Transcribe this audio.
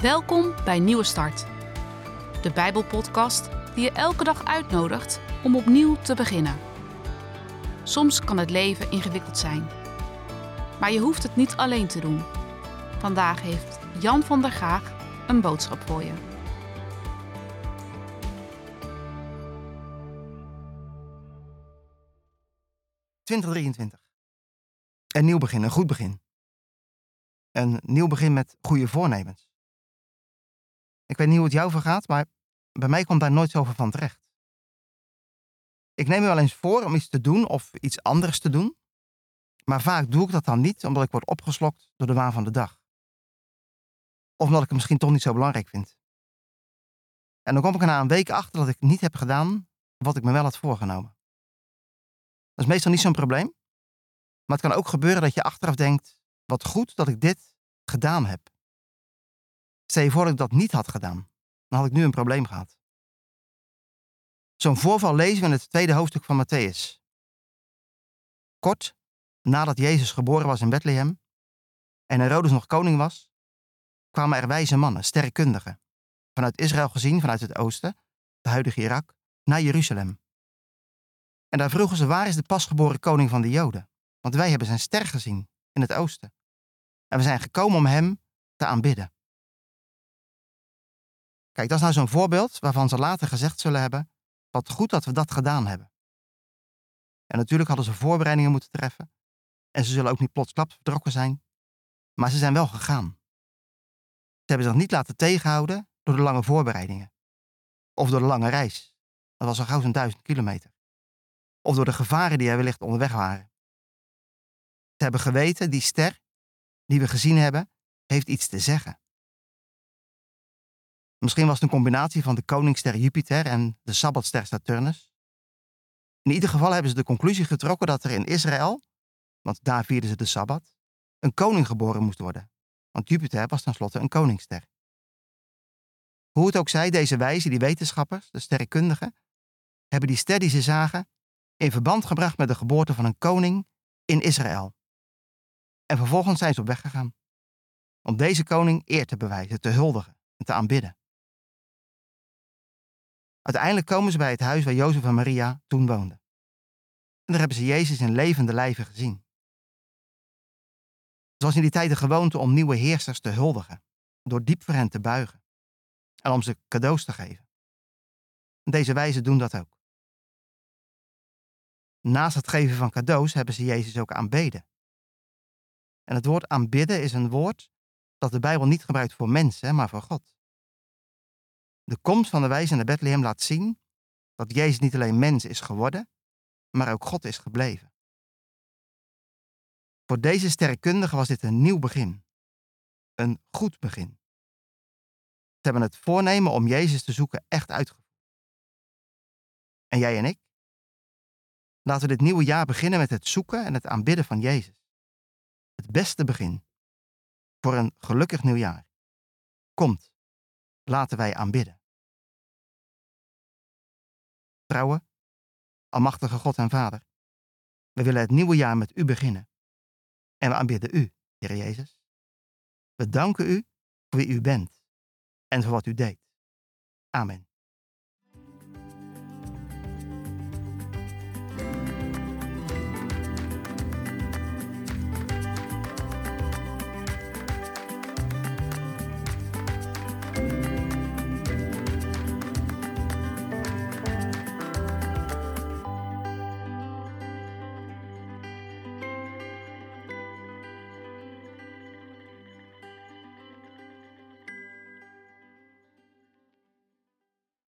Welkom bij Nieuwe Start, de Bijbelpodcast die je elke dag uitnodigt om opnieuw te beginnen. Soms kan het leven ingewikkeld zijn, maar je hoeft het niet alleen te doen. Vandaag heeft Jan van der Gaag een boodschap voor je. ...2023. Een nieuw begin, een goed begin. Een nieuw begin met goede voornemens. Ik weet niet hoe het jou vergaat, maar bij mij komt daar nooit zoveel van terecht. Ik neem me wel eens voor om iets te doen of iets anders te doen, maar vaak doe ik dat dan niet omdat ik word opgeslokt door de waan van de dag. Of omdat ik het misschien toch niet zo belangrijk vind. En dan kom ik er na een week achter dat ik niet heb gedaan wat ik me wel had voorgenomen. Dat is meestal niet zo'n probleem, maar het kan ook gebeuren dat je achteraf denkt: wat goed dat ik dit gedaan heb. Stel je voor dat ik dat niet had gedaan, dan had ik nu een probleem gehad. Zo'n voorval lezen we in het tweede hoofdstuk van Matthäus. Kort nadat Jezus geboren was in Bethlehem en Herodes nog koning was, kwamen er wijze mannen, sterrenkundigen, vanuit Israël gezien, vanuit het oosten, de huidige Irak, naar Jeruzalem. En daar vroegen ze, waar is de pasgeboren koning van de Joden? Want wij hebben zijn ster gezien in het oosten. En we zijn gekomen om hem te aanbidden. Kijk, dat is nou zo'n voorbeeld waarvan ze later gezegd zullen hebben: wat goed dat we dat gedaan hebben. En natuurlijk hadden ze voorbereidingen moeten treffen. En ze zullen ook niet plotsklap vertrokken zijn. Maar ze zijn wel gegaan. Ze hebben zich niet laten tegenhouden door de lange voorbereidingen. Of door de lange reis. Dat was al gauw zo'n duizend kilometer. Of door de gevaren die er wellicht onderweg waren. Ze hebben geweten, die ster die we gezien hebben, heeft iets te zeggen. Misschien was het een combinatie van de koningsster Jupiter en de sabbatster Saturnus. In ieder geval hebben ze de conclusie getrokken dat er in Israël, want daar vierden ze de sabbat, een koning geboren moest worden. Want Jupiter was tenslotte een koningsster. Hoe het ook zij, deze wijzen, die wetenschappers, de sterrenkundigen, hebben die ster die ze zagen in verband gebracht met de geboorte van een koning in Israël. En vervolgens zijn ze op weg gegaan. Om deze koning eer te bewijzen, te huldigen en te aanbidden. Uiteindelijk komen ze bij het huis waar Jozef en Maria toen woonden. En daar hebben ze Jezus in levende lijven gezien. Het was in die tijd de gewoonte om nieuwe heersers te huldigen, door diep voor hen te buigen en om ze cadeaus te geven. En deze wijzen doen dat ook. Naast het geven van cadeaus hebben ze Jezus ook aanbeden. En het woord aanbidden is een woord dat de Bijbel niet gebruikt voor mensen, maar voor God. De komst van de wijze naar Bethlehem laat zien dat Jezus niet alleen mens is geworden, maar ook God is gebleven. Voor deze sterrenkundigen was dit een nieuw begin. Een goed begin. Ze hebben het voornemen om Jezus te zoeken echt uitgevoerd. En jij en ik? Laten we dit nieuwe jaar beginnen met het zoeken en het aanbidden van Jezus. Het beste begin voor een gelukkig nieuwjaar. Komt, laten wij aanbidden. Trouwen, Almachtige God en Vader, we willen het nieuwe jaar met U beginnen. En we aanbidden U, Heer Jezus. We danken U voor wie U bent en voor wat U deed. Amen.